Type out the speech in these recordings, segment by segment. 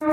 To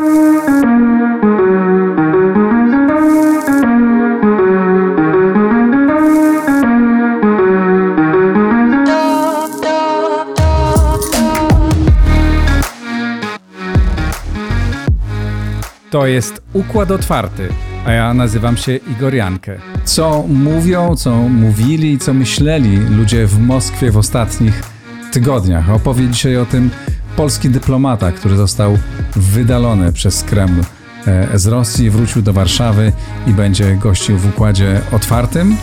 jest Układ Otwarty, a ja nazywam się Igor Jankę. Co mówią, co mówili, co myśleli ludzie w Moskwie w ostatnich tygodniach? Opowie dzisiaj o tym polski dyplomata, który został wydalony przez Kreml e, z Rosji, wrócił do Warszawy i będzie gościł w Układzie Otwartym.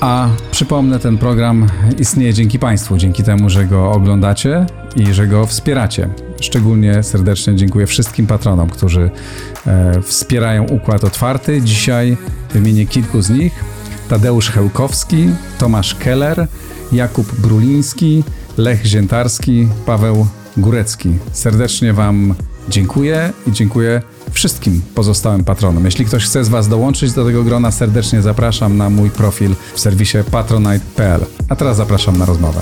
A przypomnę, ten program istnieje dzięki Państwu, dzięki temu, że go oglądacie i że go wspieracie. Szczególnie serdecznie dziękuję wszystkim patronom, którzy e, wspierają Układ Otwarty. Dzisiaj wymienię kilku z nich. Tadeusz Hełkowski, Tomasz Keller, Jakub Bruliński, Lech Ziętarski, Paweł Górecki. Serdecznie Wam dziękuję i dziękuję wszystkim pozostałym patronom. Jeśli ktoś chce z Was dołączyć do tego grona, serdecznie zapraszam na mój profil w serwisie patronite.pl. A teraz zapraszam na rozmowę.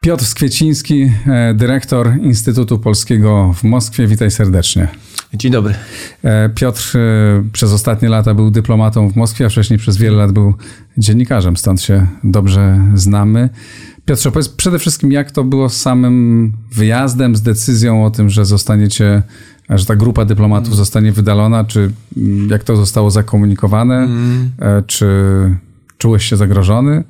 Piotr Skwieciński, e, dyrektor Instytutu Polskiego w Moskwie. Witaj serdecznie. Dzień dobry. E, Piotr e, przez ostatnie lata był dyplomatą w Moskwie, a wcześniej przez wiele lat był dziennikarzem, stąd się dobrze znamy. Piotrze, powiedz przede wszystkim, jak to było z samym wyjazdem, z decyzją o tym, że zostaniecie, że ta grupa dyplomatów mm. zostanie wydalona, czy mm, jak to zostało zakomunikowane, mm. czy czułeś się zagrożony?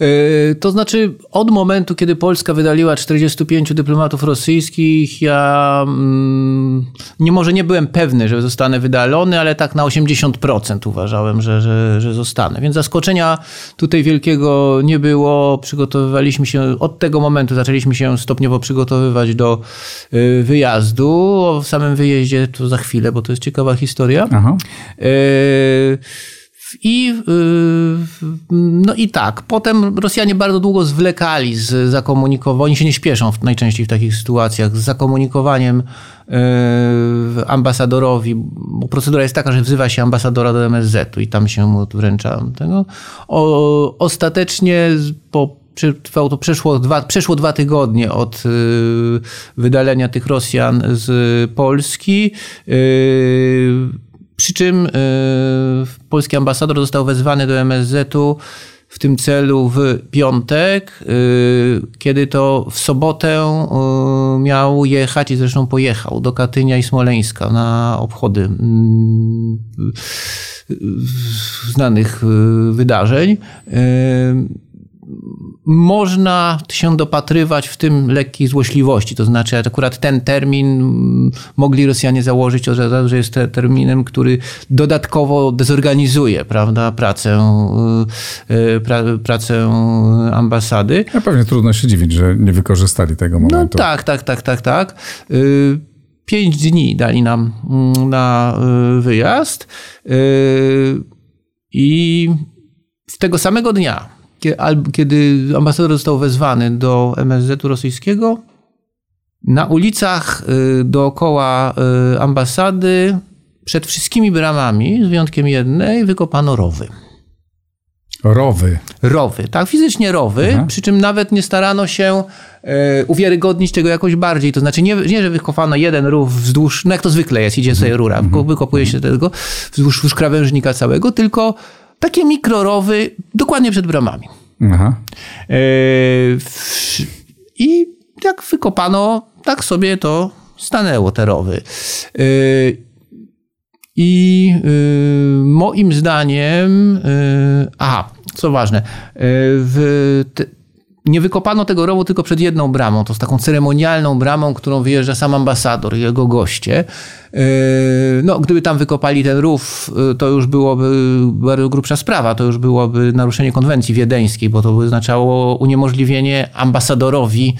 E, to znaczy, od momentu, kiedy Polska wydaliła 45 dyplomatów rosyjskich, ja mm, nie może nie byłem pewny, że zostanę wydalony, ale tak na 80% uważałem, że, że, że zostanę. Więc zaskoczenia tutaj wielkiego nie było. Przygotowywaliśmy się, od tego momentu zaczęliśmy się stopniowo przygotowywać do e, wyjazdu. O samym wyjeździe to za chwilę, bo to jest ciekawa historia. Aha. Y i, y, no i tak, potem Rosjanie bardzo długo zwlekali z zakomunikowaniem, oni się nie śpieszą w, najczęściej w takich sytuacjach, z zakomunikowaniem y, ambasadorowi, bo procedura jest taka, że wzywa się ambasadora do MSZ-u i tam się mu wręcza tego. O, ostatecznie po trwało to przeszło dwa, przeszło dwa tygodnie od y, wydalenia tych Rosjan z Polski. Przy czym y, polski ambasador został wezwany do MSZ-u w tym celu w piątek, y, kiedy to w sobotę y, miał jechać i zresztą pojechał do Katynia i Smoleńska na obchody mm, znanych wydarzeń można się dopatrywać w tym lekkiej złośliwości. To znaczy, akurat ten termin mogli Rosjanie założyć, że jest terminem, który dodatkowo dezorganizuje prawda, pracę, y, y, pra, pracę ambasady. Ja pewnie trudno się dziwić, że nie wykorzystali tego no momentu. No tak, tak, tak, tak, tak. Y, pięć dni dali nam mm, na wyjazd i z tego samego dnia kiedy ambasador został wezwany do MSZ-u rosyjskiego, na ulicach y, dookoła y, ambasady przed wszystkimi bramami, z wyjątkiem jednej, wykopano rowy. Rowy. Rowy, tak, fizycznie rowy, Aha. przy czym nawet nie starano się e, uwiarygodnić tego jakoś bardziej. To znaczy nie, nie, że wykopano jeden rów wzdłuż, no jak to zwykle jest, idzie sobie rura, mhm. wykopuje się tego wzdłuż, wzdłuż krawężnika całego, tylko takie mikrorowy dokładnie przed bramami. Aha. E, I jak wykopano, tak sobie to stanęło te rowy. E, I e, moim zdaniem, aha, co ważne, w nie wykopano tego rowu tylko przed jedną bramą, to z taką ceremonialną bramą, którą wyjeżdża sam ambasador i jego goście. Yy, no, gdyby tam wykopali ten rów, yy, to już byłoby bardzo grubsza sprawa, to już byłoby naruszenie konwencji wiedeńskiej, bo to by oznaczało uniemożliwienie ambasadorowi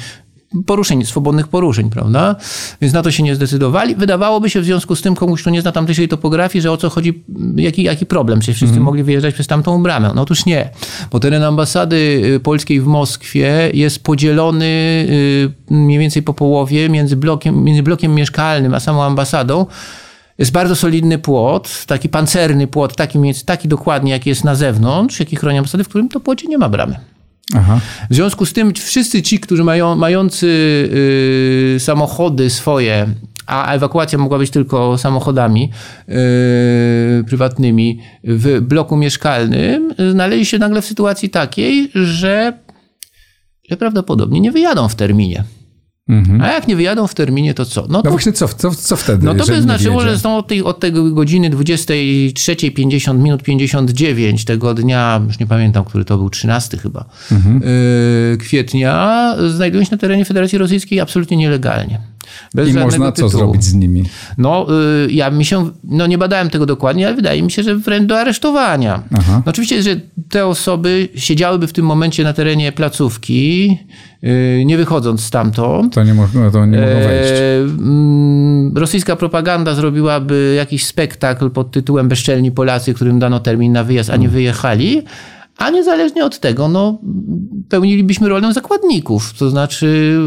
poruszeń, swobodnych poruszeń, prawda? Więc na to się nie zdecydowali. Wydawałoby się w związku z tym komuś, kto nie zna tamtejszej topografii, że o co chodzi, jaki, jaki problem, czy wszyscy mm. mogli wyjeżdżać przez tamtą bramę. No otóż nie, bo teren ambasady y, polskiej w Moskwie jest podzielony y, mniej więcej po połowie między blokiem, między blokiem mieszkalnym a samą ambasadą Jest bardzo solidny płot, taki pancerny płot, taki, taki dokładnie, jaki jest na zewnątrz, jaki chroni ambasady, w którym to płocie nie ma bramy. Aha. W związku z tym wszyscy ci, którzy mają, mający yy, samochody swoje, a ewakuacja mogła być tylko samochodami yy, prywatnymi w bloku mieszkalnym, znaleźli się nagle w sytuacji takiej, że, że prawdopodobnie nie wyjadą w terminie. Mhm. A jak nie wyjadą w terminie, to co? No, no to, właśnie, co, co, co wtedy? No to by znaczyło, że są od tej, od tej godziny 23.50 minut 59 tego dnia, już nie pamiętam, który to był, 13 chyba, mhm. y, kwietnia, znajdują się na terenie Federacji Rosyjskiej absolutnie nielegalnie. Bez I można tytułu. co zrobić z nimi? No, y, ja mi się, no nie badałem tego dokładnie, ale wydaje mi się, że wręcz do aresztowania. No, oczywiście, że te osoby siedziałyby w tym momencie na terenie placówki, y, nie wychodząc stamtąd. To nie, mogą, to nie mogą e, wejść. Mm, rosyjska propaganda zrobiłaby jakiś spektakl pod tytułem Bezczelni Polacy, którym dano termin na wyjazd, a nie hmm. wyjechali. A niezależnie od tego, no, pełnilibyśmy rolę zakładników. To znaczy,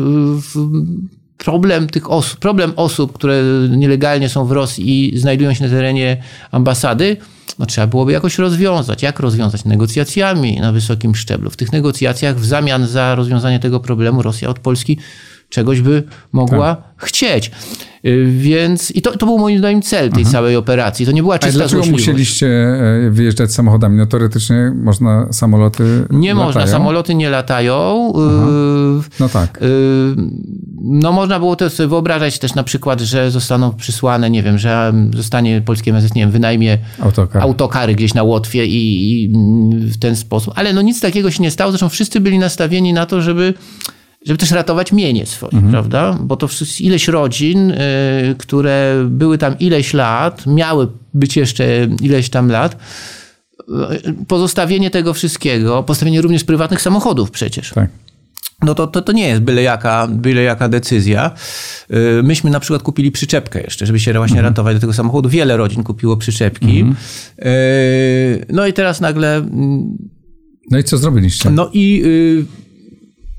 problem tych osób, problem osób, które nielegalnie są w Rosji i znajdują się na terenie ambasady, no trzeba byłoby jakoś rozwiązać. Jak rozwiązać? Negocjacjami na wysokim szczeblu. W tych negocjacjach w zamian za rozwiązanie tego problemu Rosja od Polski czegoś by mogła tak. chcieć. Y, więc i to, to był moim zdaniem cel tej Aha. całej operacji. To nie była czysta A dlaczego musieliście e, wyjeżdżać samochodami? No teoretycznie można samoloty Nie latają. można, samoloty nie latają. Aha. Y, no tak. Y, no można było sobie wyobrażać też na przykład, że zostaną przysłane, nie wiem, że zostanie polskie MSZ, nie wiem, wynajmie Autokar. autokary gdzieś na Łotwie i, i w ten sposób. Ale no nic takiego się nie stało. Zresztą wszyscy byli nastawieni na to, żeby żeby też ratować mienie swoje, mhm. prawda? Bo to ileś rodzin, y, które były tam ileś lat, miały być jeszcze ileś tam lat, y, pozostawienie tego wszystkiego, postawienie również prywatnych samochodów przecież. Tak. No to, to, to nie jest byle jaka, byle jaka decyzja. Y, myśmy na przykład kupili przyczepkę jeszcze, żeby się właśnie mhm. ratować do tego samochodu. Wiele rodzin kupiło przyczepki. Mhm. No i teraz nagle... Mm, no i co zrobiliście? No i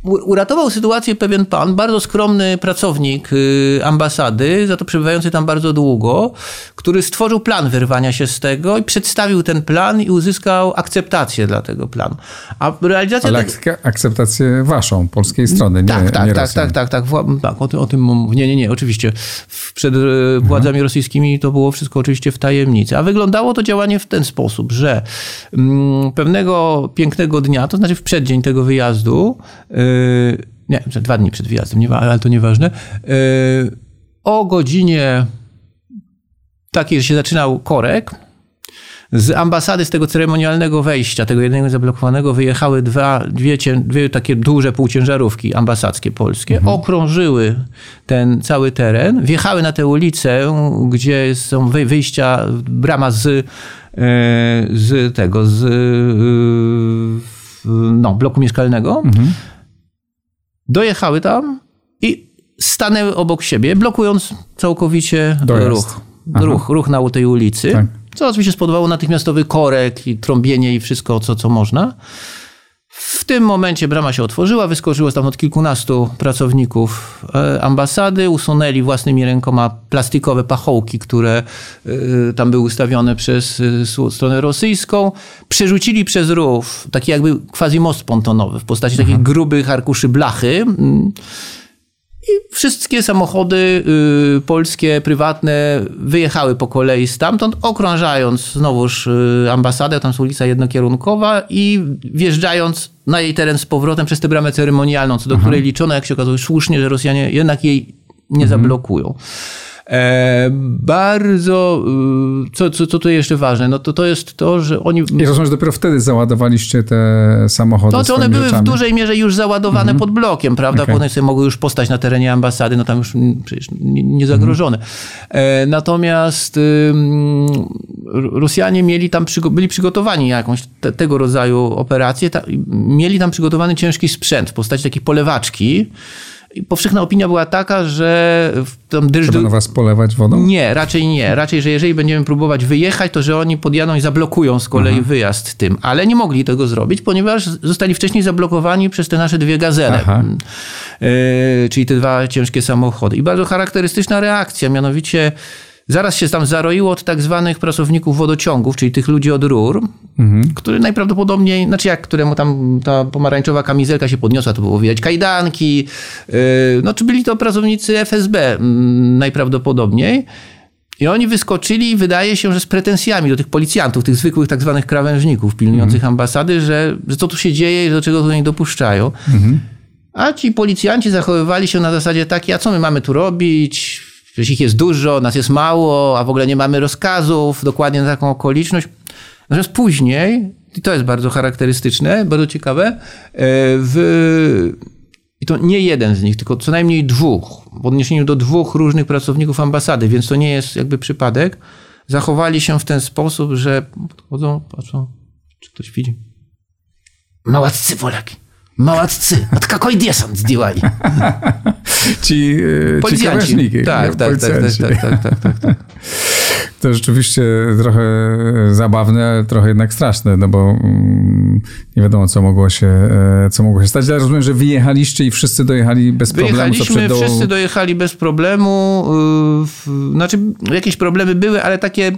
uratował sytuację pewien pan, bardzo skromny pracownik y, ambasady, za to przebywający tam bardzo długo, który stworzył plan wyrwania się z tego i przedstawił ten plan i uzyskał akceptację dla tego planu. A realizacja... Ale te... akceptację waszą, polskiej strony, nie Tak, tak, nie tak, tak, tak, tak, tak, o tym, o tym nie, nie, nie, oczywiście. Przed y, władzami mhm. rosyjskimi to było wszystko oczywiście w tajemnicy. A wyglądało to działanie w ten sposób, że mm, pewnego pięknego dnia, to znaczy w przeddzień tego wyjazdu, y, nie, dwa dni przed wyjazdem, nie, ale to nieważne, yy, o godzinie takiej, że się zaczynał korek, z ambasady, z tego ceremonialnego wejścia, tego jednego zablokowanego, wyjechały dwa, dwie, dwie takie duże półciężarówki ambasadzkie polskie, mhm. okrążyły ten cały teren, wjechały na tę ulicę, gdzie są wyjścia, brama z, yy, z tego, z yy, no, bloku mieszkalnego. Mhm dojechały tam i stanęły obok siebie, blokując całkowicie ruch, ruch, ruch na tej ulicy. Tak. Co oczywiście spowodowało natychmiastowy korek i trąbienie i wszystko, co, co można. W tym momencie brama się otworzyła, wyskoczyło stamtąd kilkunastu pracowników e, ambasady, usunęli własnymi rękoma plastikowe pachołki, które e, tam były ustawione przez e, stronę rosyjską, przerzucili przez rów taki jakby quasi most pontonowy w postaci mhm. takich grubych arkuszy blachy mm. I wszystkie samochody y, polskie, prywatne wyjechały po kolei stamtąd, okrążając znowuż y, ambasadę, tam jest ulica jednokierunkowa i wjeżdżając na jej teren z powrotem przez tę bramę ceremonialną, co do mhm. której liczono, jak się okazuje, słusznie, że Rosjanie jednak jej nie mhm. zablokują. E, bardzo, y, co, co, co tu jeszcze ważne, no to, to jest to, że oni... I rozumiem, że dopiero wtedy załadowaliście te samochody To, to one były rzeczami. w dużej mierze już załadowane mhm. pod blokiem, prawda? Okay. One sobie mogły już postać na terenie ambasady, no tam już przecież nie zagrożone. Mhm. Natomiast Rosjanie mieli tam, byli przygotowani jakąś te, tego rodzaju operację, ta, mieli tam przygotowany ciężki sprzęt w postaci takiej polewaczki, powszechna opinia była taka, że tam dyżdu... Was polewać wodą? Nie, raczej nie. Raczej, że jeżeli będziemy próbować wyjechać, to że oni podjadą i zablokują z kolei Aha. wyjazd tym. Ale nie mogli tego zrobić, ponieważ zostali wcześniej zablokowani przez te nasze dwie gazele. Yy, czyli te dwa ciężkie samochody. I bardzo charakterystyczna reakcja, mianowicie zaraz się tam zaroiło od tak zwanych pracowników wodociągów, czyli tych ludzi od rur, mhm. który najprawdopodobniej, znaczy jak któremu tam ta pomarańczowa kamizelka się podniosła, to było widać kajdanki, yy, no czy byli to pracownicy FSB mm, najprawdopodobniej. I oni wyskoczyli, wydaje się, że z pretensjami do tych policjantów, tych zwykłych tak zwanych krawężników pilnujących mhm. ambasady, że, że co tu się dzieje i do czego to nie dopuszczają. Mhm. A ci policjanci zachowywali się na zasadzie takiej, a co my mamy tu robić? Przecież ich jest dużo, nas jest mało, a w ogóle nie mamy rozkazów dokładnie na taką okoliczność. Natomiast później, i to jest bardzo charakterystyczne, bardzo ciekawe, e, w, i to nie jeden z nich, tylko co najmniej dwóch, w odniesieniu do dwóch różnych pracowników ambasady, więc to nie jest jakby przypadek, zachowali się w ten sposób, że podchodzą, patrzą, czy ktoś widzi. Małaccy Polaki. Молодцы. От какой десант сдевай. Чи, так, так, так, так, так, так. To rzeczywiście trochę zabawne, trochę jednak straszne, no bo mm, nie wiadomo, co mogło się, e, co mogło się stać. Ja rozumiem, że wyjechaliście i wszyscy dojechali bez problemu. Wyjechaliśmy, do... wszyscy dojechali bez problemu. Y, znaczy, jakieś problemy były, ale takie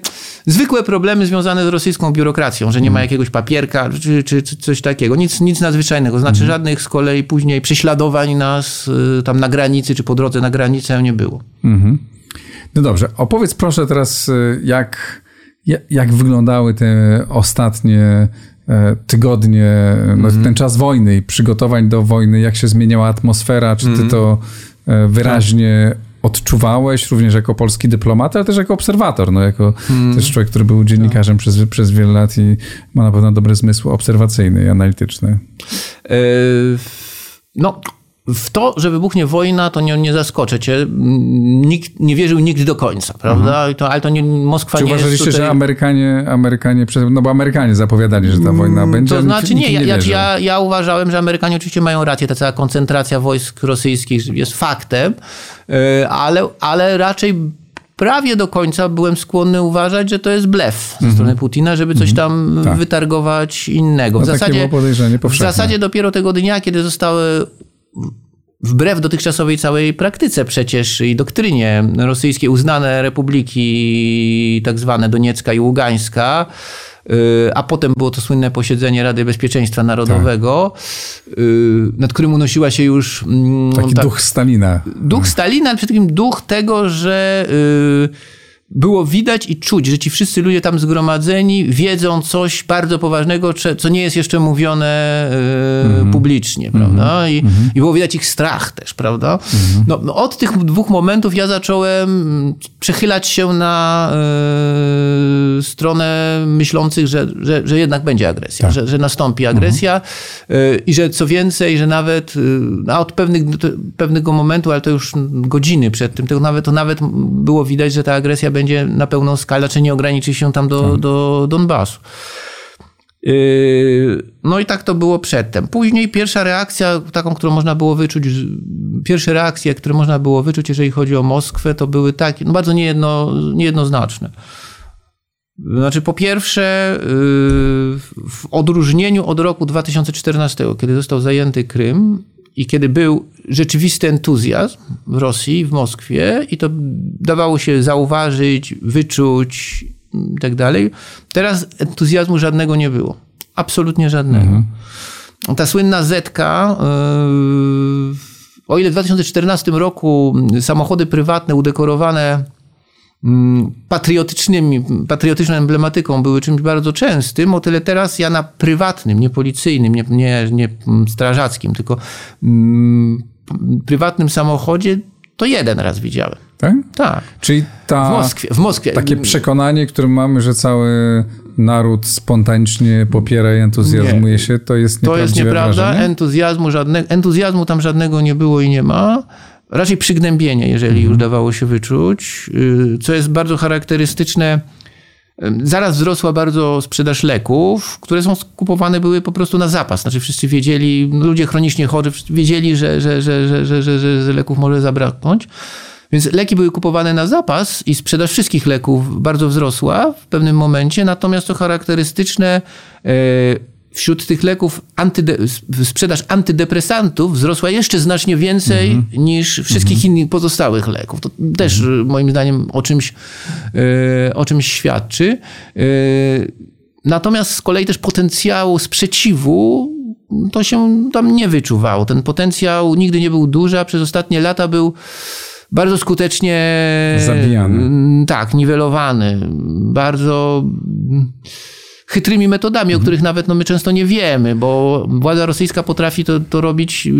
zwykłe problemy związane z rosyjską biurokracją, że nie ma mhm. jakiegoś papierka czy, czy, czy coś takiego. Nic, nic nadzwyczajnego. Znaczy, mhm. żadnych z kolei później prześladowań nas y, tam na granicy czy po drodze na granicę nie było. Mhm. No dobrze, opowiedz proszę teraz, y, jak, jak wyglądały te ostatnie e, tygodnie, no, mm. ten czas wojny i przygotowań do wojny, jak się zmieniała atmosfera, czy ty mm. to e, wyraźnie tak. odczuwałeś, również jako polski dyplomat, ale też jako obserwator, no, jako mm. też człowiek, który był dziennikarzem przez, przez wiele lat i ma na pewno dobry zmysł obserwacyjny i analityczny. E, no, w to, że wybuchnie wojna, to nie, nie zaskoczę cię. Nikt nie wierzył nigdy do końca, prawda? Mhm. To, ale to nie, Moskwa Czy nie uważaliście, jest tutaj... że Amerykanie, Amerykanie, no bo Amerykanie zapowiadali, że ta mm, wojna będzie, To znaczy nie, nie ja, ja, ja uważałem, że Amerykanie oczywiście mają rację, ta cała koncentracja wojsk rosyjskich jest faktem, y, ale, ale raczej prawie do końca byłem skłonny uważać, że to jest blef ze -hmm. strony Putina, żeby coś mhm. tam tak. wytargować innego. W, no, zasadzie, w zasadzie dopiero tego dnia, kiedy zostały wbrew dotychczasowej całej praktyce przecież i doktrynie rosyjskiej uznane republiki tak zwane Doniecka i Ługańska, y, a potem było to słynne posiedzenie Rady Bezpieczeństwa Narodowego, tak. nad którym unosiła się już... Mm, Taki tak, duch Stalina. Duch Stalina, ale przede wszystkim duch tego, że y, było widać i czuć, że ci wszyscy ludzie tam zgromadzeni wiedzą coś bardzo poważnego, co nie jest jeszcze mówione mm -hmm. publicznie, mm -hmm. prawda? I, mm -hmm. I, było widać ich strach też, prawda? Mhm. No, no, od tych dwóch momentów ja zacząłem przechylać się na y, stronę myślących, że, że, że jednak będzie agresja, tak. że, że nastąpi agresja y, i że co więcej, że nawet y, od pewnych, pewnego momentu, ale to już godziny przed tym, to nawet, to nawet było widać, że ta agresja będzie na pełną skalę, czy nie ograniczy się tam do, tak. do Donbasu. Yy, no i tak to było przedtem. Później pierwsza reakcja, taką, którą można było wyczuć, pierwsze reakcje, które można było wyczuć, jeżeli chodzi o Moskwę, to były takie, no bardzo niejedno, niejednoznaczne. Znaczy, po pierwsze, yy, w odróżnieniu od roku 2014, kiedy został zajęty Krym, i kiedy był rzeczywisty entuzjazm w Rosji, w Moskwie, i to dawało się zauważyć, wyczuć i tak dalej, teraz entuzjazmu żadnego nie było. Absolutnie żadnego. Mhm. Ta słynna Zetka, yy, o ile w 2014 roku samochody prywatne udekorowane Mm, patriotycznymi, patriotyczną emblematyką były czymś bardzo częstym, o tyle teraz ja na prywatnym, nie policyjnym, nie, nie, nie strażackim, tylko mm, prywatnym samochodzie to jeden raz widziałem. Tak? Tak. Czyli ta, w Moskwie, w Moskwie. takie przekonanie, które mamy, że cały naród spontanicznie popiera i entuzjazmuje nie. się, to jest nieprawda. To jest nieprawda. Entuzjazmu, żadnego, entuzjazmu tam żadnego nie było i nie ma raczej przygnębienie, jeżeli mhm. już dawało się wyczuć, y, co jest bardzo charakterystyczne. Zaraz wzrosła bardzo sprzedaż leków, które są skupowane były po prostu na zapas. Znaczy wszyscy wiedzieli, ludzie chronicznie chorzy wiedzieli, że, że, że, że, że, że, że leków może zabraknąć. Więc leki były kupowane na zapas i sprzedaż wszystkich leków bardzo wzrosła w pewnym momencie. Natomiast to charakterystyczne, wśród tych leków antyde, sprzedaż antydepresantów wzrosła jeszcze znacznie więcej mm -hmm. niż wszystkich mm -hmm. innych pozostałych leków. To też mm -hmm. moim zdaniem o czymś, e, o czymś świadczy. E, natomiast z kolei też potencjału sprzeciwu to się tam nie wyczuwało. Ten potencjał nigdy nie był duży, a przez ostatnie lata był bardzo skutecznie zabijany. Tak, niwelowany. Bardzo chytrymi metodami, mhm. o których nawet no, my często nie wiemy, bo władza rosyjska potrafi to, to robić yy,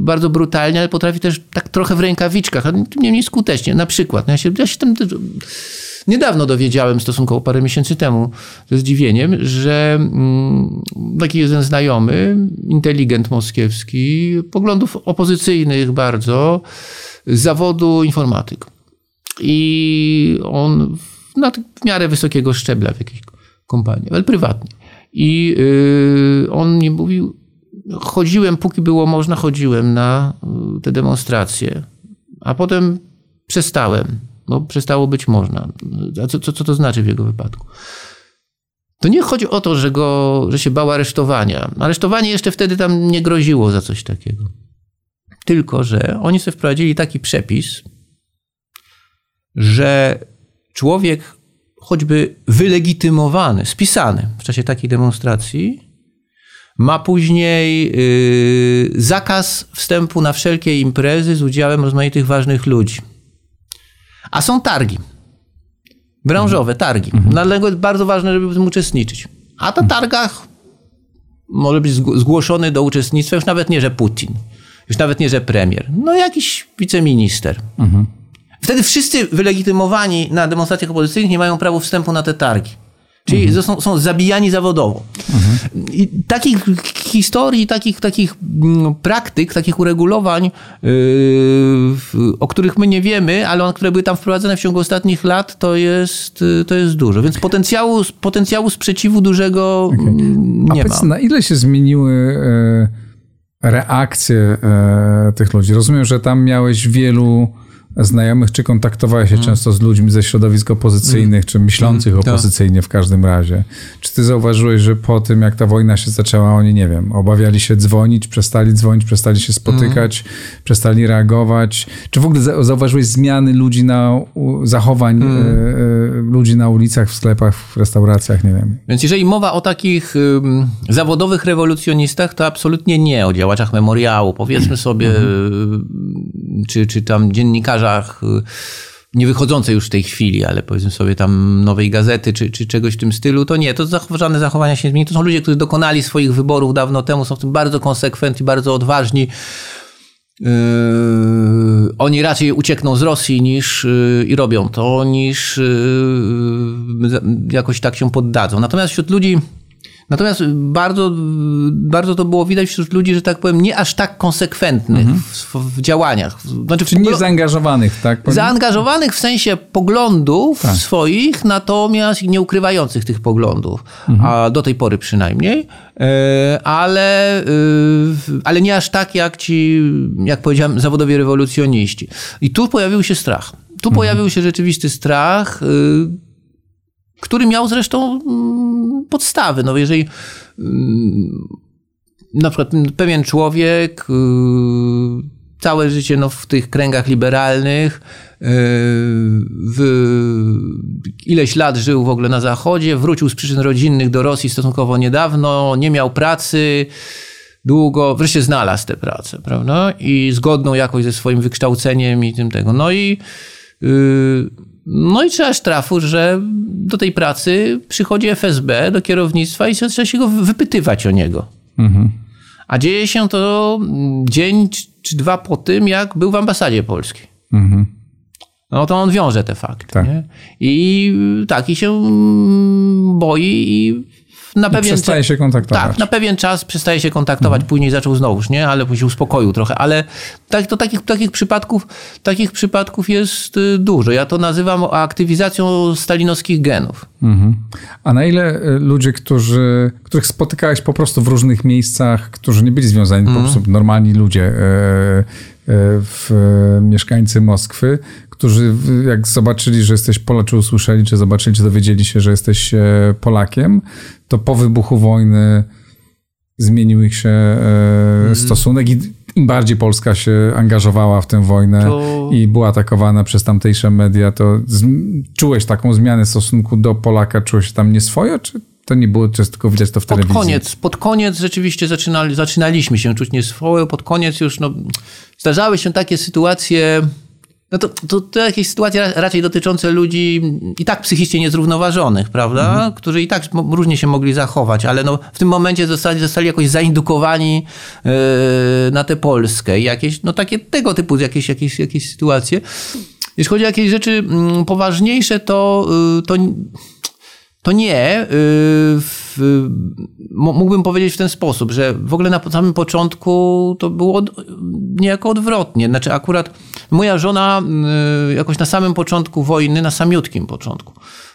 bardzo brutalnie, ale potrafi też tak trochę w rękawiczkach, a tym niemniej skutecznie. Na przykład, no ja się, ja się tam niedawno dowiedziałem, stosunkowo parę miesięcy temu, ze zdziwieniem, że mm, taki jeden znajomy, inteligent moskiewski, poglądów opozycyjnych bardzo, z zawodu informatyk. I on na w miarę wysokiego szczebla w jakiejś kompanii, ale prywatnie. I yy, on mi mówił, chodziłem, póki było można, chodziłem na y, te demonstracje, a potem przestałem, bo przestało być można. A co, co, co to znaczy w jego wypadku? To nie chodzi o to, że, go, że się bał aresztowania. Aresztowanie jeszcze wtedy tam nie groziło za coś takiego. Tylko, że oni sobie wprowadzili taki przepis, że człowiek choćby wylegitymowany, spisany w czasie takiej demonstracji, ma później yy, zakaz wstępu na wszelkie imprezy z udziałem rozmaitych ważnych ludzi. A są targi. Branżowe targi. Mhm. Dlatego jest bardzo ważne, żeby w tym uczestniczyć. A na targach może być zgłoszony do uczestnictwa już nawet nie, że Putin, już nawet nie, że premier, no jakiś wiceminister. Mhm. Wtedy wszyscy wylegitymowani na demonstracjach opozycyjnych nie mają prawa wstępu na te targi. Czyli mhm. są, są zabijani zawodowo. Mhm. I takich historii, takich, takich mm, praktyk, takich uregulowań, yy, o których my nie wiemy, ale które były tam wprowadzone w ciągu ostatnich lat, to jest, yy, to jest dużo. Więc potencjału, potencjału sprzeciwu dużego okay. Mm, nie A ma. Na ile się zmieniły yy, reakcje yy, tych ludzi? Rozumiem, że tam miałeś wielu znajomych, czy kontaktowałeś się hmm. często z ludźmi ze środowisk opozycyjnych, hmm. czy myślących hmm. opozycyjnie w każdym razie? Czy ty zauważyłeś, że po tym, jak ta wojna się zaczęła, oni, nie wiem, obawiali się dzwonić, przestali dzwonić, przestali się spotykać, przestali reagować? Czy w ogóle zauważyłeś zmiany ludzi na, zachowań e, e, ludzi na ulicach, w sklepach, w restauracjach, nie wiem? Więc jeżeli mowa o takich zawodowych rewolucjonistach, to absolutnie nie o działaczach memoriału. Powiedzmy sobie, mhm. czy, czy tam dziennikarzach, y, nie wychodzącej już w tej chwili, ale powiedzmy sobie tam nowej gazety czy, czy czegoś w tym stylu, to nie, to żadne zachowania się zmieni. To są ludzie, którzy dokonali swoich wyborów dawno temu, są w tym bardzo konsekwentni, bardzo odważni. Yy, oni raczej uciekną z Rosji niż yy, i robią to, niż yy, jakoś tak się poddadzą. Natomiast wśród ludzi Natomiast bardzo, bardzo to było widać wśród ludzi, że tak powiem, nie aż tak konsekwentnych mhm. w, w, działaniach. Znaczy, Czyli nie zaangażowanych, tak? Powiem? Zaangażowanych w sensie poglądów tak. swoich, natomiast nie ukrywających tych poglądów, mhm. a do tej pory przynajmniej, e, ale, e, ale nie aż tak jak ci, jak powiedziałem, zawodowi rewolucjoniści. I tu pojawił się strach. Tu mhm. pojawił się rzeczywisty strach, e, który miał zresztą mm, podstawy. No jeżeli mm, na przykład pewien człowiek y, całe życie no, w tych kręgach liberalnych, y, w, ileś lat żył w ogóle na Zachodzie, wrócił z przyczyn rodzinnych do Rosji stosunkowo niedawno, nie miał pracy, długo, wreszcie znalazł tę pracę, prawda? I zgodną jakoś ze swoim wykształceniem i tym tego. No i yy, no i trzeba sztrafu, że do tej pracy przychodzi FSB, do kierownictwa i trzeba się go wypytywać o niego. Mhm. A dzieje się to dzień czy dwa po tym, jak był w ambasadzie polskiej. Mhm. No to on wiąże te fakty. Tak. I taki się boi i na pewien przestaje się kontaktować. Tak, na pewien czas przestaje się kontaktować, mhm. później zaczął znowuż, nie? Ale później uspokoił trochę, ale tak, to takich, takich, przypadków, takich przypadków jest y, dużo. Ja to nazywam aktywizacją stalinowskich genów. Mhm. A na ile y, ludzie, którzy, których spotykałeś po prostu w różnych miejscach, którzy nie byli związani, mhm. po prostu normalni ludzie, e, e, w, mieszkańcy Moskwy, którzy jak zobaczyli, że jesteś Polak, czy usłyszeli, czy zobaczyli, czy dowiedzieli się, że jesteś e, Polakiem, to po wybuchu wojny zmienił ich się e, stosunek i im bardziej Polska się angażowała w tę wojnę to... i była atakowana przez tamtejsze media, to z... czułeś taką zmianę stosunku do Polaka, czułeś się tam nieswojo, czy to nie było często tylko widać to w telewizji? Pod koniec, pod koniec rzeczywiście zaczynali, zaczynaliśmy się czuć nieswojo, pod koniec już no, zdarzały się takie sytuacje no to, to, to jakieś sytuacje raczej dotyczące ludzi i tak psychicznie niezrównoważonych, prawda? Mhm. Którzy i tak różnie się mogli zachować, ale no, w tym momencie zostali, zostali jakoś zaindukowani yy, na tę Polskę. I jakieś, no takie tego typu jakieś, jakieś, jakieś sytuacje. Jeśli chodzi o jakieś rzeczy mm, poważniejsze, to, yy, to to nie. Y, mógłbym powiedzieć w ten sposób, że w ogóle na samym początku to było niejako odwrotnie. Znaczy, akurat moja żona y, jakoś na samym początku wojny, na samiutkim początku,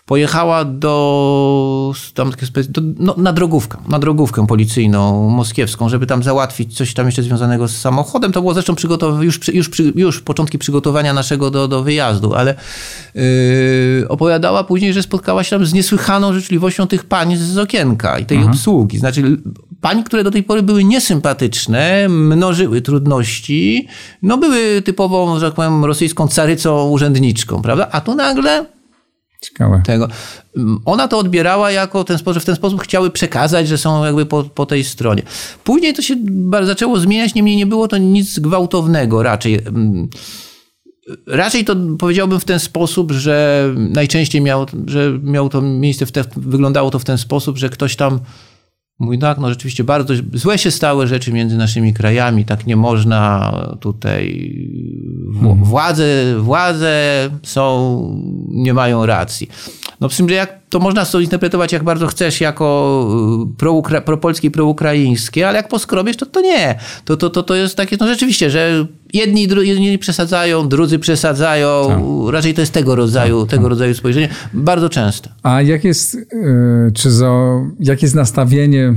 pojechała do, tam, do no, na drogówkę, na drogówkę policyjną moskiewską, żeby tam załatwić coś tam jeszcze związanego z samochodem. To było zresztą przygotow- już, już, już początki przygotowania naszego do, do wyjazdu, ale yy, opowiadała później, że spotkała się tam z niesłychaną życzliwością tych pań z okienka i tej Aha. obsługi. Znaczy pań, które do tej pory były niesympatyczne, mnożyły trudności, no były typową, że tak powiem, rosyjską carycą urzędniczką, prawda? A tu nagle Ciekawe. Tego. Ona to odbierała jako ten sposób, w ten sposób chciały przekazać, że są jakby po, po tej stronie. Później to się zaczęło zmieniać, niemniej nie było to nic gwałtownego raczej. Raczej to powiedziałbym w ten sposób, że najczęściej miało, że miało to miejsce, w te, wyglądało to w ten sposób, że ktoś tam Mówi, tak, no rzeczywiście bardzo złe się stały rzeczy między naszymi krajami, tak nie można tutaj, mhm. władze, władze są, nie mają racji. No przy czym, że jak to można to interpretować jak bardzo chcesz, jako y, pro propolskie proukraińskie, ale jak poskrobiesz, to to nie. To, to, to, to jest takie, no rzeczywiście, że jedni, jedni przesadzają, drudzy przesadzają. Tak. Raczej to jest tego rodzaju, tak, tego tak. rodzaju spojrzenie. Bardzo często. A jak jest, y, czy za, jak jest nastawienie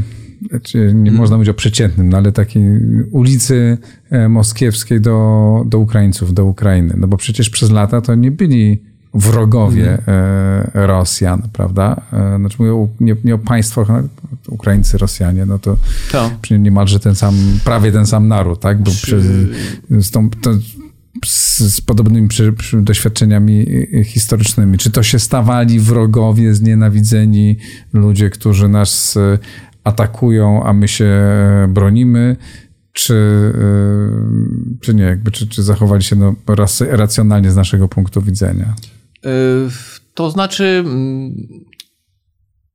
czy nie hmm. można mówić o przeciętnym, no ale takiej ulicy e, moskiewskiej do, do Ukraińców, do Ukrainy. No bo przecież przez lata to nie byli wrogowie mhm. E, Rosjan, prawda? E, znaczy mówię nie, nie o państwach, no, Ukraińcy, Rosjanie, no to, to. niemalże ten sam, prawie ten sam naród, tak? Bo przy, z, tą, to, z, z, podobnymi przy, przy doświadczeniami historycznymi. Czy to się stawali wrogowie, znienawidzeni ludzie, którzy nas e, atakują, a my się bronimy, czy, czy nie, jakby, czy, czy zachowali się no, racjonalnie z naszego punktu widzenia? To znaczy, mm,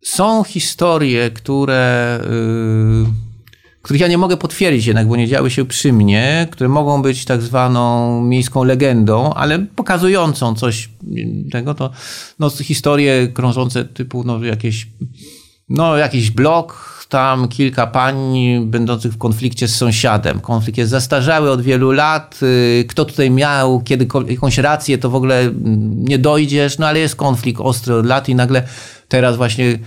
są historie, które, y, których ja nie mogę potwierdzić jednak, bo nie działy się przy mnie, które mogą być tak zwaną miejską legendą, ale pokazującą coś tego, to no, historie krążące typu no, jakieś, no, jakiś blok, tam kilka pań będących w konflikcie z sąsiadem. Konflikt jest zastarzały od wielu lat. Y, kto tutaj miał kiedy jakąś rację, to w ogóle mm, nie dojdziesz, no ale jest konflikt ostry od lat i nagle teraz właśnie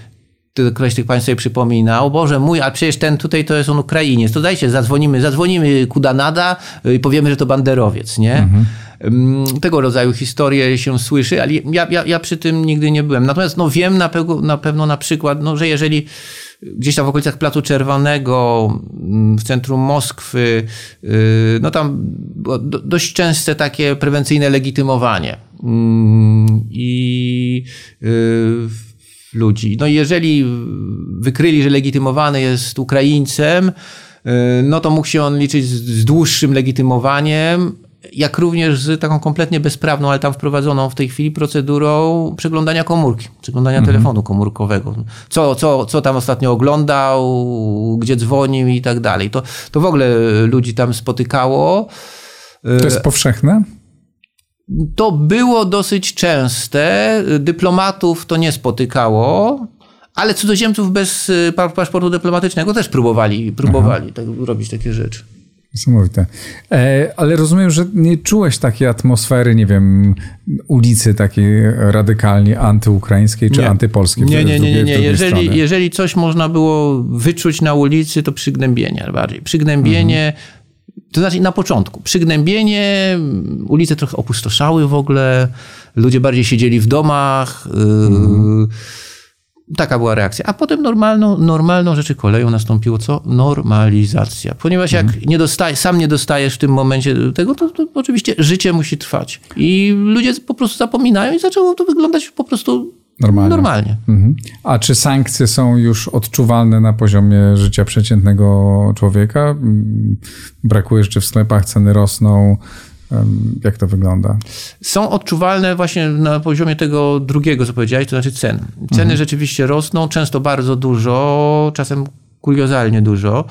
ktoś tych państw sobie przypomina, o Boże mój, a przecież ten tutaj to jest on Ukrainiec, to dajcie, zadzwonimy, zadzwonimy Kudanada y, i powiemy, że to banderowiec, nie? Mhm. Tego rodzaju historie się słyszy, ale ja, ja, ja przy tym nigdy nie byłem. Natomiast no, wiem na, pe na pewno na przykład, no, że jeżeli gdzieś tam w okolicach Placu Czerwonego, mm, w centrum Moskwy, y, no tam dość częste takie prewencyjne legitymowanie. Mm, I y, ludzi. No jeżeli wykryli, że legitymowany jest Ukraińcem, y, no to mógł się on liczyć z dłuższym legitymowaniem, jak również z taką kompletnie bezprawną, ale tam wprowadzoną w tej chwili procedurą przeglądania komórki, przeglądania mhm. telefonu komórkowego. Co, co, co tam ostatnio oglądał, gdzie dzwonił i tak dalej. To, to w ogóle ludzi tam spotykało. To jest powszechne? To było dosyć częste. Dyplomatów to nie spotykało. Ale cudzoziemców bez y, paszportu dyplomatycznego też próbowali, próbowali tak, robić takie rzeczy. Niesamowite. E, ale rozumiem, że nie czułeś takiej atmosfery, nie wiem, ulicy takiej radykalnie antyukraińskiej czy nie. antypolskiej. Nie, nie, nie, nie. nie. Jeżeli, jeżeli coś można było wyczuć na ulicy, to przygnębienie bardziej. Przygnębienie, mhm. to znaczy na początku. Przygnębienie, ulice trochę opustoszały w ogóle, ludzie bardziej siedzieli w domach. Mhm. Taka była reakcja. A potem normalną, normalną rzeczy koleją nastąpiło co? Normalizacja. Ponieważ jak Mhm. nie dostaje, sam nie dostajesz w tym momencie tego, to, to oczywiście życie musi trwać. I ludzie po prostu zapominają i zaczęło to wyglądać po prostu Normalnie. normalnie. Mhm. A czy sankcje są już odczuwalne na poziomie życia przeciętnego człowieka? Mm, Brakuje rzeczy w sklepach, ceny rosną. Jak to wygląda? są odczuwalne właśnie na poziomie tego drugiego, co powiedziałeś, to znaczy cen. Ceny rzeczywiście rosną, często bardzo dużo, czasem kuriozalnie dużo.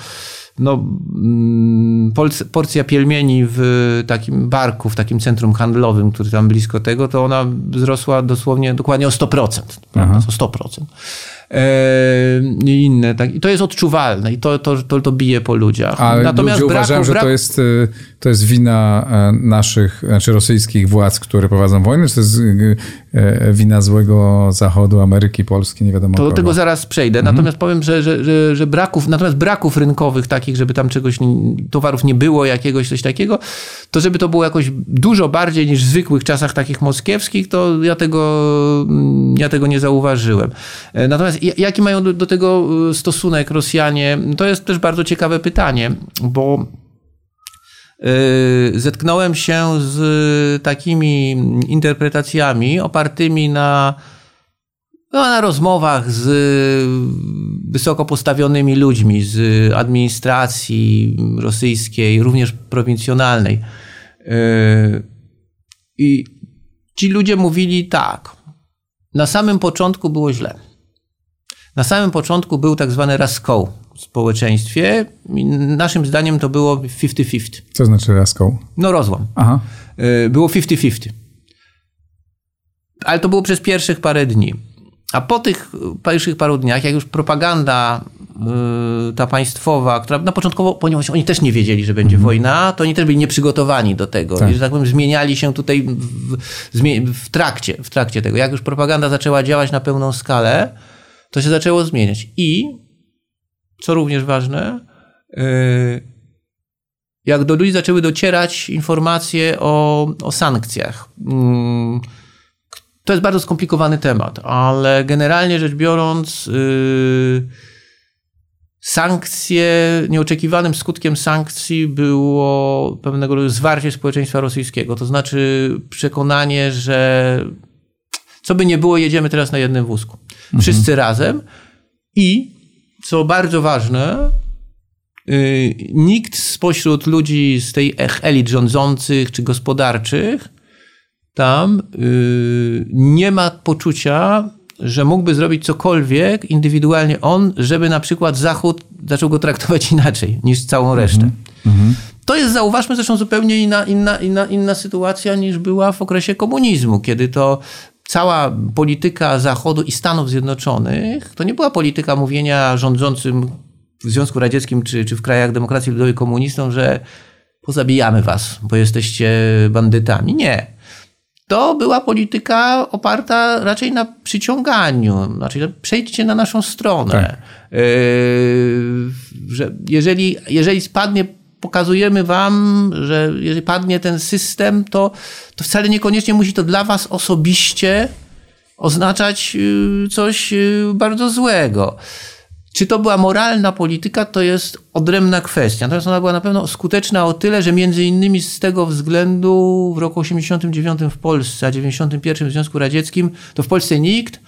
No, mm, porcja pielmieni w takim barku, w takim centrum handlowym, który tam blisko tego, to ona wzrosła dosłownie, dokładnie o 100%. Prawda? O 100%. E, I inne. Tak. I to jest odczuwalne i to, to, to, to bije po ludziach. A ludzie uważają, że braku- to jest, y, to jest wina e, naszych, znaczy rosyjskich władz, które prowadzą wojnę, czy to jest y, e, wina złego Zachodu, Ameryki, Polski, nie wiadomo To do kogo. tego zaraz przejdę. Natomiast powiem, że, że, że, że braków, natomiast braków rynkowych takich, żeby tam czegoś, towarów nie było, jakiegoś coś takiego, to żeby to było jakoś dużo bardziej niż w zwykłych czasach takich moskiewskich, to ja tego, mm, ja tego nie zauważyłem. E, Natomiast ja- jaki mają do, do tego e, stosunek Rosjanie? To jest też bardzo ciekawe pytanie, bo zetknąłem się z takimi interpretacjami opartymi na, no, na rozmowach z wysoko postawionymi ludźmi z administracji rosyjskiej, również prowincjonalnej. Yy, I ci ludzie mówili tak. Na samym początku było źle. Na samym początku był tak zwany raskoł społeczeństwie. Naszym zdaniem to było 50-50. Co znaczy raską? No rozłam. Aha. Y, Było 50-50. Ale to było przez pierwszych parę dni. A po tych pierwszych paru dniach, jak już propaganda y, ta państwowa, która na początkowo, ponieważ oni też nie wiedzieli, że będzie wojna, to oni też byli nieprzygotowani do tego. Tak. I, że tak powiem, zmieniali się tutaj w, w, trakcie, w trakcie tego. Jak już propaganda zaczęła działać na pełną skalę, to się zaczęło zmieniać. I, co również ważne, y, jak do ludzi zaczęły docierać informacje o, o sankcjach. Mm, To jest bardzo skomplikowany temat, ale generalnie rzecz biorąc, yy, sankcje, nieoczekiwanym skutkiem sankcji było pewnego rodzaju zwarcie społeczeństwa rosyjskiego. To znaczy przekonanie, że co by nie było, jedziemy teraz na jednym wózku. Wszyscy razem i, co bardzo ważne, y, nikt spośród ludzi z tej ech- elit rządzących czy gospodarczych tam y, nie ma poczucia, że mógłby zrobić cokolwiek indywidualnie on, żeby na przykład Zachód zaczął go traktować inaczej niż całą resztę. To jest, zauważmy, zresztą zupełnie inna, inna, inna, inna sytuacja niż była w okresie komunizmu, kiedy to cała polityka Zachodu i Stanów Zjednoczonych to nie była polityka mówienia rządzącym w Związku Radzieckim czy, czy w krajach demokracji ludowej komunistom, że pozabijamy was, bo jesteście bandytami. Nie. To była polityka oparta raczej na przyciąganiu, znaczy przejdźcie na naszą stronę. Tak. Yy, że jeżeli, jeżeli spadnie, pokazujemy wam, że jeżeli padnie ten system, to, to wcale niekoniecznie musi to dla was osobiście oznaczać yy, coś yy, bardzo złego. Czy to była moralna polityka, to jest odrębna kwestia. Natomiast ona była na pewno skuteczna o tyle, że między innymi z tego względu w roku 89 w Polsce, a 91 w Związku Radzieckim, to w Polsce nikt,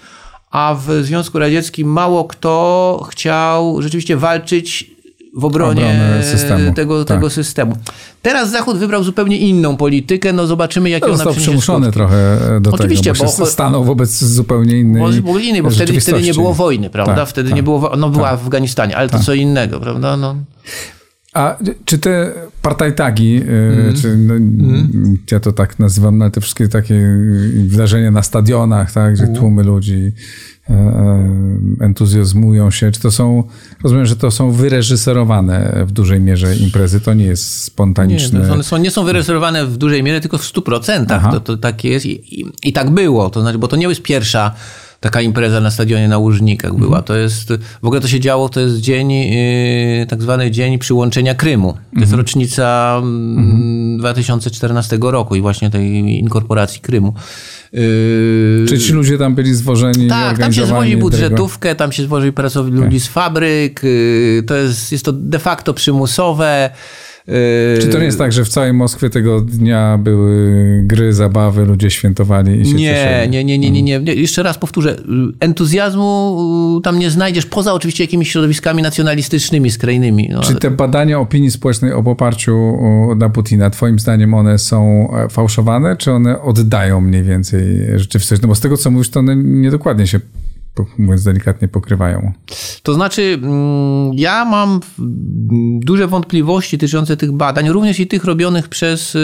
a w Związku Radzieckim mało kto chciał rzeczywiście walczyć w obronie systemu. Tego, Tak. tego systemu. Teraz Zachód wybrał zupełnie inną politykę, no zobaczymy jakie ona Został przyniesie przymuszony skutki. trochę do Oczywiście, tego, bo, bo- stanął wobec zupełnie innej Może ogóle innej, bo wtedy, wtedy nie było wojny, prawda? Tak, wtedy tak. nie było, no była w Afganistanie, ale to co innego, prawda? No. A czy te partajtagi, y, Mhm. czy no, ja to tak nazywam, no, ale te wszystkie takie y, wydarzenia na stadionach, tak, gdzie tłumy ludzi e, entuzjazmują się, czy to są, rozumiem, że to są wyreżyserowane w dużej mierze imprezy, to nie jest Nie, spontaniczne. no, one są, nie są wyreżyserowane w dużej mierze, tylko w 100%. Aha. To, to tak jest i, i, i tak było. To znaczy, bo to nie jest pierwsza taka impreza na stadionie na Łużnikach była. To jest, w ogóle to się działo, to jest dzień, yy, tak zwany dzień przyłączenia Krymu. To jest rocznica mm, 2014 roku i właśnie tej inkorporacji Krymu. Yy, Czy ci ludzie tam byli zwożeni? Tak, tam się zwozi budżetówkę, tam się zwozi pracowni ludzi z fabryk. Yy, to jest, jest to de facto przymusowe. Czy to nie jest tak, że w całej Moskwie tego dnia były gry, zabawy, ludzie świętowali i się nie, cieszyli? Nie, nie, nie, nie, nie, nie. Jeszcze raz powtórzę. Entuzjazmu tam nie znajdziesz, poza oczywiście jakimiś środowiskami nacjonalistycznymi, skrajnymi. No, Czy te badania opinii społecznej o poparciu na Putina, twoim zdaniem one są e, fałszowane, czy one oddają mniej więcej rzeczywistość? No bo z tego, co mówisz, to one niedokładnie się mówiąc delikatnie, pokrywają. To znaczy, mm, ja mam duże wątpliwości dotyczące tych badań, również i tych robionych przez y,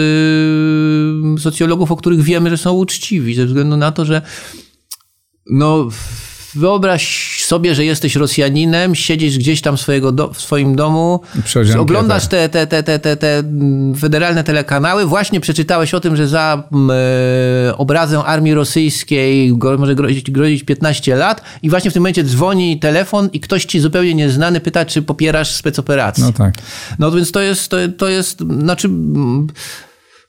socjologów, o których wiemy, że są uczciwi, ze względu na to, że no Wyobraź sobie, że jesteś Rosjaninem, siedzisz gdzieś tam swojego do, w swoim domu, oglądasz te, te, te, te, te, te federalne telekanały, właśnie przeczytałeś o tym, że za e, obrazę armii rosyjskiej może grozić, grozić 15 lat i właśnie w tym momencie dzwoni telefon i ktoś ci zupełnie nieznany pyta, czy popierasz specoperację. No tak. No więc to jest, to, to jest, znaczy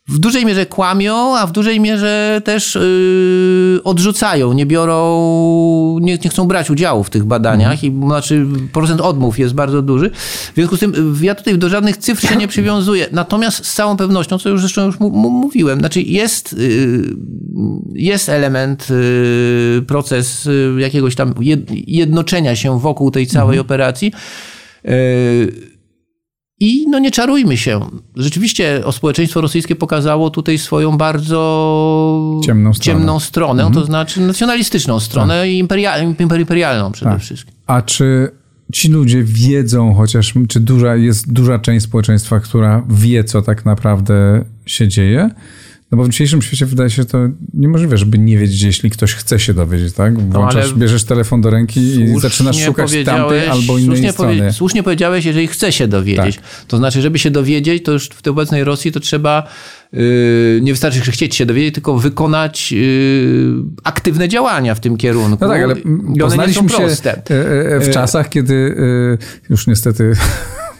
w dużej mierze kłamią, a w dużej mierze też yy, odrzucają, nie biorą, nie, nie, chcą brać udziału w tych badaniach i znaczy procent odmów jest bardzo duży. W związku z tym ja tutaj do żadnych cyfr się nie przywiązuję. Natomiast z całą pewnością, co już zresztą już mówiłem, znaczy jest, yy, jest element, yy, proces y, jakiegoś tam jednoczenia się wokół tej całej mhm. operacji. I no nie czarujmy się. Rzeczywiście społeczeństwo rosyjskie pokazało tutaj swoją bardzo ciemną stronę, ciemną stronę mhm. to znaczy nacjonalistyczną stronę tak. i imperialną przede tak. wszystkim. A czy ci ludzie wiedzą chociaż, czy duża, jest duża część społeczeństwa, która wie, co tak naprawdę się dzieje? No bo w dzisiejszym świecie wydaje się to niemożliwe, żeby nie wiedzieć, jeśli ktoś chce się dowiedzieć, tak? No, Włączasz, no, bierzesz telefon do ręki i zaczynasz szukać tamtej albo innej słusznie strony. Powie, słusznie powiedziałeś, jeżeli chce się dowiedzieć. Tak. To znaczy, żeby się dowiedzieć, to już w tej obecnej Rosji to trzeba yy, nie wystarczy że chcieć się dowiedzieć, tylko wykonać yy, aktywne działania w tym kierunku. No tak, ale poznaliśmy się e, e, w czasach, kiedy yy, już niestety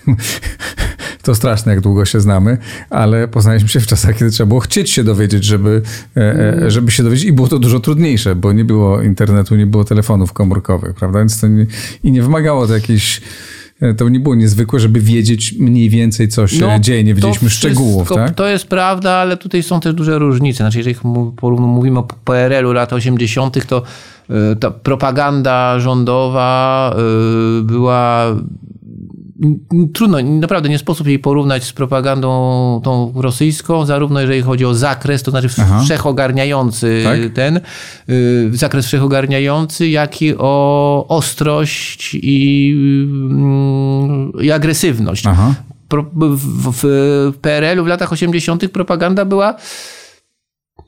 to straszne, jak długo się znamy, ale poznaliśmy się w czasach, kiedy trzeba było chcieć się dowiedzieć, żeby, e, e, żeby się dowiedzieć i było to dużo trudniejsze, bo nie było internetu, nie było telefonów komórkowych, prawda? Więc to nie, i nie wymagało to jakiejś e, to nie było niezwykłe, żeby wiedzieć mniej więcej, co się no, dzieje. Nie wiedzieliśmy szczegółów, tak? To jest prawda, ale tutaj są też duże różnice. Znaczy, jeżeli mówimy o PRL-u lat 80., to ta propaganda rządowa była trudno, naprawdę nie sposób jej porównać z propagandą tą rosyjską, zarówno jeżeli chodzi o zakres, to znaczy Aha. wszechogarniający tak? ten, y, zakres wszechogarniający, jak i o ostrość i, mm, i agresywność. Aha. w, w PRL-u w latach 80. propaganda była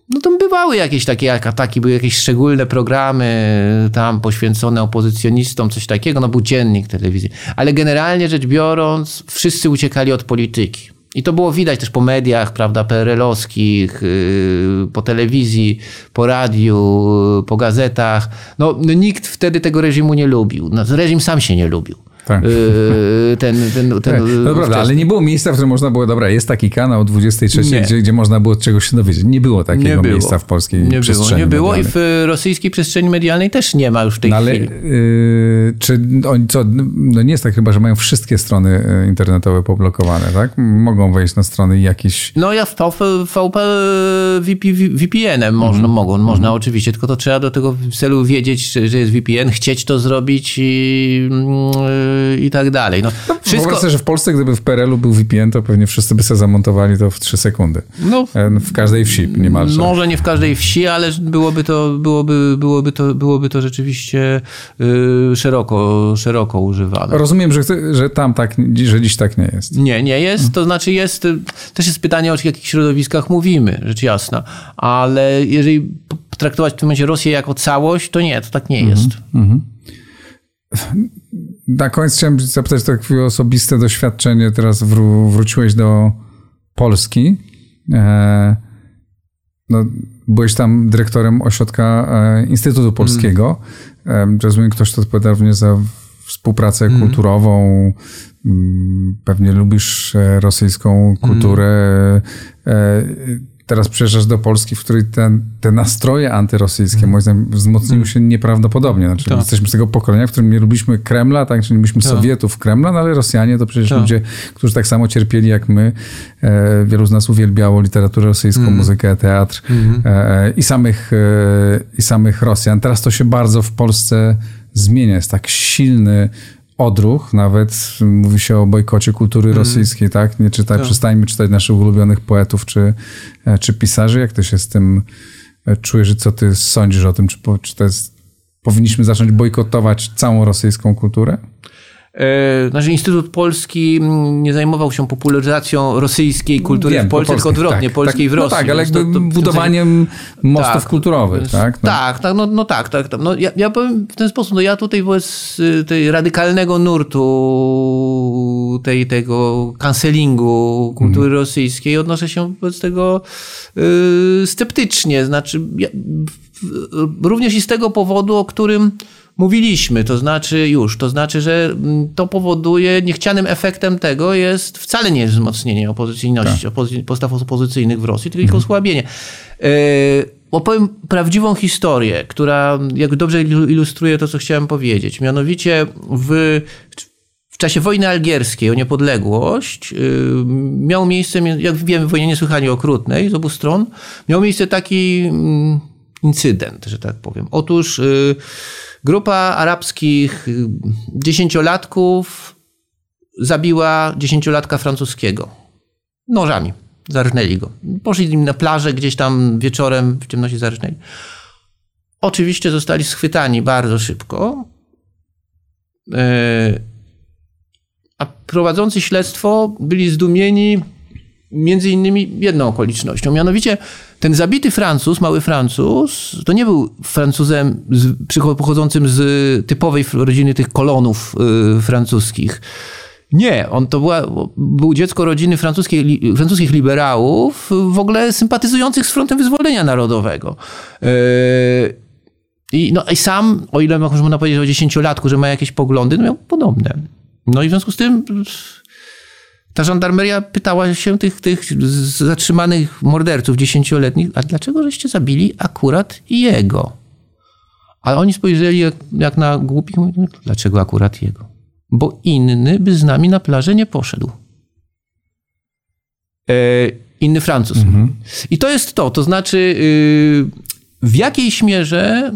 no to bywały jakieś takie ataki, były jakieś szczególne programy tam poświęcone opozycjonistom, coś takiego, no był dziennik telewizji. Ale generalnie rzecz biorąc, wszyscy uciekali od polityki. I to było widać też po mediach, prawda, PRL-owskich, yy, po telewizji, po radiu, po gazetach. No, no, nikt wtedy tego reżimu nie lubił. No, reżim sam się nie lubił. Tak. Yy, ten, ten, ten, no prawda, ale nie było miejsca, w którym można było, dobra, jest taki kanał 23, gdzie, gdzie można było czegoś się dowiedzieć. Nie było takiego nie było. miejsca w polskiej nie przestrzeni było, Nie było medialnej. i w rosyjskiej przestrzeni medialnej też nie ma już w tej no, ale, chwili. Yy, czy oni co, no nie jest tak chyba, że mają wszystkie strony y, internetowe poblokowane, tak? Mogą wejść na strony jakieś... No ja w VP, VP VPN-em można, mm. mogą, można mm. oczywiście, tylko to trzeba do tego celu wiedzieć, że jest VPN, chcieć to zrobić i yy, i tak dalej. No, no wszystko... Wyobraź że w Polsce, gdyby w PRL-u był VPN, to pewnie wszyscy by sobie zamontowali to w 3 sekundy. No, e, w każdej wsi niemalże. Może nie w każdej wsi, ale byłoby to, byłoby, byłoby to, byłoby to rzeczywiście yy, szeroko, szeroko używane. Rozumiem, że, że tam tak, że dziś tak nie jest. Nie, nie jest. To znaczy jest, też jest pytanie, o jakich środowiskach mówimy, rzecz jasna. Ale jeżeli traktować w tym momencie Rosję jako całość, to nie, to tak nie jest. Mm -hmm na koniec chciałem zapytać takie osobiste doświadczenie. Teraz wró wróciłeś do Polski. E, no, byłeś tam dyrektorem ośrodka e, Instytutu Polskiego. Mm. Rozumiem, ktoś to odpowiada również za współpracę mm. kulturową. Mm, pewnie lubisz e, rosyjską kulturę. Mm teraz przyjeżdżasz do Polski, w której ten, te nastroje antyrosyjskie, mm. moim zdaniem, wzmocniły mm. się nieprawdopodobnie. Znaczy, tak. Jesteśmy z tego pokolenia, w którym nie lubiliśmy Kremla, tak, czyli nie lubiliśmy tak. Sowietów Kremla, no ale Rosjanie to przecież tak. ludzie, którzy tak samo cierpieli jak my. E, wielu z nas uwielbiało literaturę rosyjską, mm. muzykę, teatr mm. e, i, samych, e, i samych Rosjan. Teraz to się bardzo w Polsce zmienia. Jest tak silny odruch, nawet mówi się o bojkocie kultury mm. rosyjskiej, tak? Nie czytaj, tak. przestańmy czytać naszych ulubionych poetów czy, e, czy pisarzy. Jak ty się z tym e, czujesz i co ty sądzisz o tym? Czy, czy to jest, powinniśmy zacząć bojkotować całą rosyjską kulturę? E, znaczy Instytut Polski mm, nie zajmował się popularyzacją rosyjskiej kultury Wiem, w Polsce, tylko odwrotnie, tak, polskiej tak, w Rosji. No tak, ale jakby to, to, budowaniem mostów tak, kulturowych, tak? No. Tak, tak, no, no tak, tak. tak. No, ja, ja powiem w ten sposób, no ja tutaj wobec y, tej radykalnego nurtu tej, tego cancelingu kultury hmm. rosyjskiej odnoszę się wobec tego yy, sceptycznie. Znaczy, ja, również i z tego powodu, o którym mówiliśmy, to znaczy już, to znaczy, że mm, to powoduje, niechcianym efektem tego jest wcale nie wzmocnienie opozycyjności, tak. opozy postaw opozycyjnych w Rosji, tylko ich mhm. osłabienie. Yy, opowiem prawdziwą historię, która jak dobrze ilustruje to, co chciałem powiedzieć. Mianowicie w, w czasie wojny algierskiej o niepodległość yy, miał miejsce, jak wiemy, w wojnie niesłychanie okrutnej z obu stron, miał miejsce taki yy, incydent, że tak powiem. Otóż yy, Grupa arabskich dziesięciolatków zabiła dziesięciolatka francuskiego. Nożami. Zarżnęli go. Poszli na plażę gdzieś tam wieczorem w ciemności zarżnęli. Oczywiście zostali schwytani bardzo szybko. E, a prowadzący śledztwo byli zdumieni między innymi jedną okolicznością. Mianowicie ten zabity Francuz, mały Francuz, to nie był Francuzem z, pochodzącym z typowej rodziny tych kolonów y, francuskich. Nie, on to była, był dziecko rodziny francuskiej, francuskich liberałów, w ogóle sympatyzujących z Frontem Wyzwolenia Narodowego. Y, I, no, I sam, o ile można powiedzieć o dziesięciolatku, że ma jakieś poglądy, no miał podobne. No i w związku z tym ta żandarmeria pytała się tych, tych zatrzymanych morderców dziesięcioletnich, a dlaczego żeście zabili akurat jego? A oni spojrzeli jak, jak na głupich, mówią, dlaczego akurat jego? Bo inny by z nami na plażę nie poszedł. E, inny Francuz. Mhm. I to jest to, to znaczy yy, w jakiejś mierze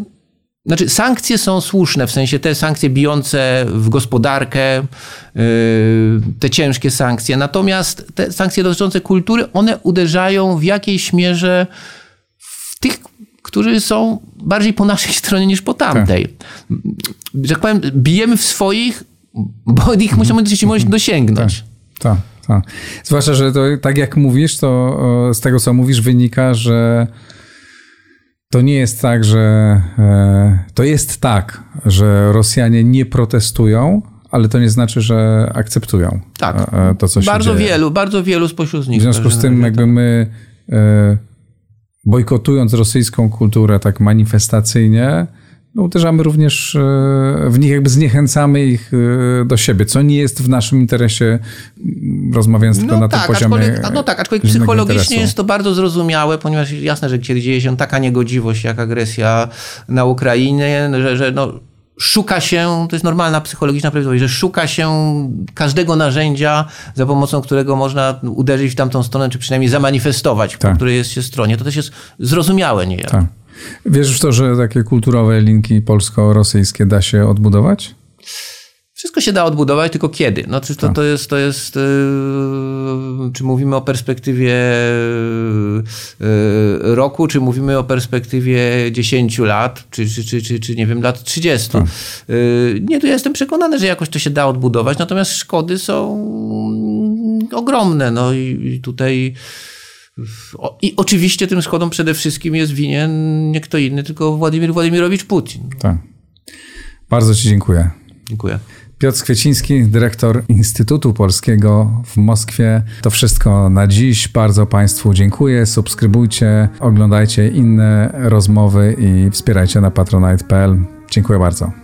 znaczy, sankcje są słuszne, w sensie te sankcje bijące w gospodarkę, yy, te ciężkie sankcje. Natomiast te sankcje dotyczące kultury, one uderzają w jakiejś mierze w tych, którzy są bardziej po naszej stronie niż po tamtej. Tak. Że tak powiem, bijemy w swoich, bo ich musimy możliwość dosięgnąć. Tak, tak, tak. Zwłaszcza, że to, tak jak mówisz, to z tego, co mówisz, wynika, że to nie jest tak, że e, to jest tak, że Rosjanie nie protestują, ale to nie znaczy, że akceptują tak. E, e, to, co się bardzo dzieje. wielu, bardzo wielu spośród nich. W związku z tym, jakby my bojkotując rosyjską kulturę tak manifestacyjnie, no, uderzamy również e, w nich, jakby zniechęcamy ich e, do siebie, co nie jest w naszym interesie, rozmawiając tylko no na tak, tym poziomie. No tak, aczkolwiek psychologicznie interesu. jest to bardzo zrozumiałe, ponieważ jasne, że kiedy dzieje się taka niegodziwość jak agresja na Ukrainę, że, że no, szuka się, to jest normalna psychologiczna prawidłowość, że szuka się każdego narzędzia, za pomocą którego można uderzyć w tamtą stronę, czy przynajmniej zamanifestować, tak. po której jest się stronie. To też jest zrozumiałe niejako. Tak. Wierzysz w to, że takie kulturowe linki polsko-rosyjskie da się odbudować? Wszystko się da odbudować, tylko kiedy? No, czy to, tak. to jest, to jest yy, czy mówimy o perspektywie yy, roku, czy mówimy o perspektywie 10 lat, czy, czy, czy, czy, czy nie wiem, lat 30. Tak. Yy, nie, to ja jestem przekonany, że jakoś to się da odbudować, natomiast szkody są ogromne. No i, i tutaj i oczywiście tym schodom przede wszystkim jest winien nie kto inny, tylko Władimir Władimirowicz Putin. Tak. Bardzo Ci dziękuję. Dziękuję. Piotr Kwieciński, dyrektor Instytutu Polskiego w Moskwie. To wszystko na dziś. Bardzo Państwu dziękuję. Subskrybujcie, oglądajcie inne rozmowy i wspierajcie na patronite.pl. Dziękuję bardzo.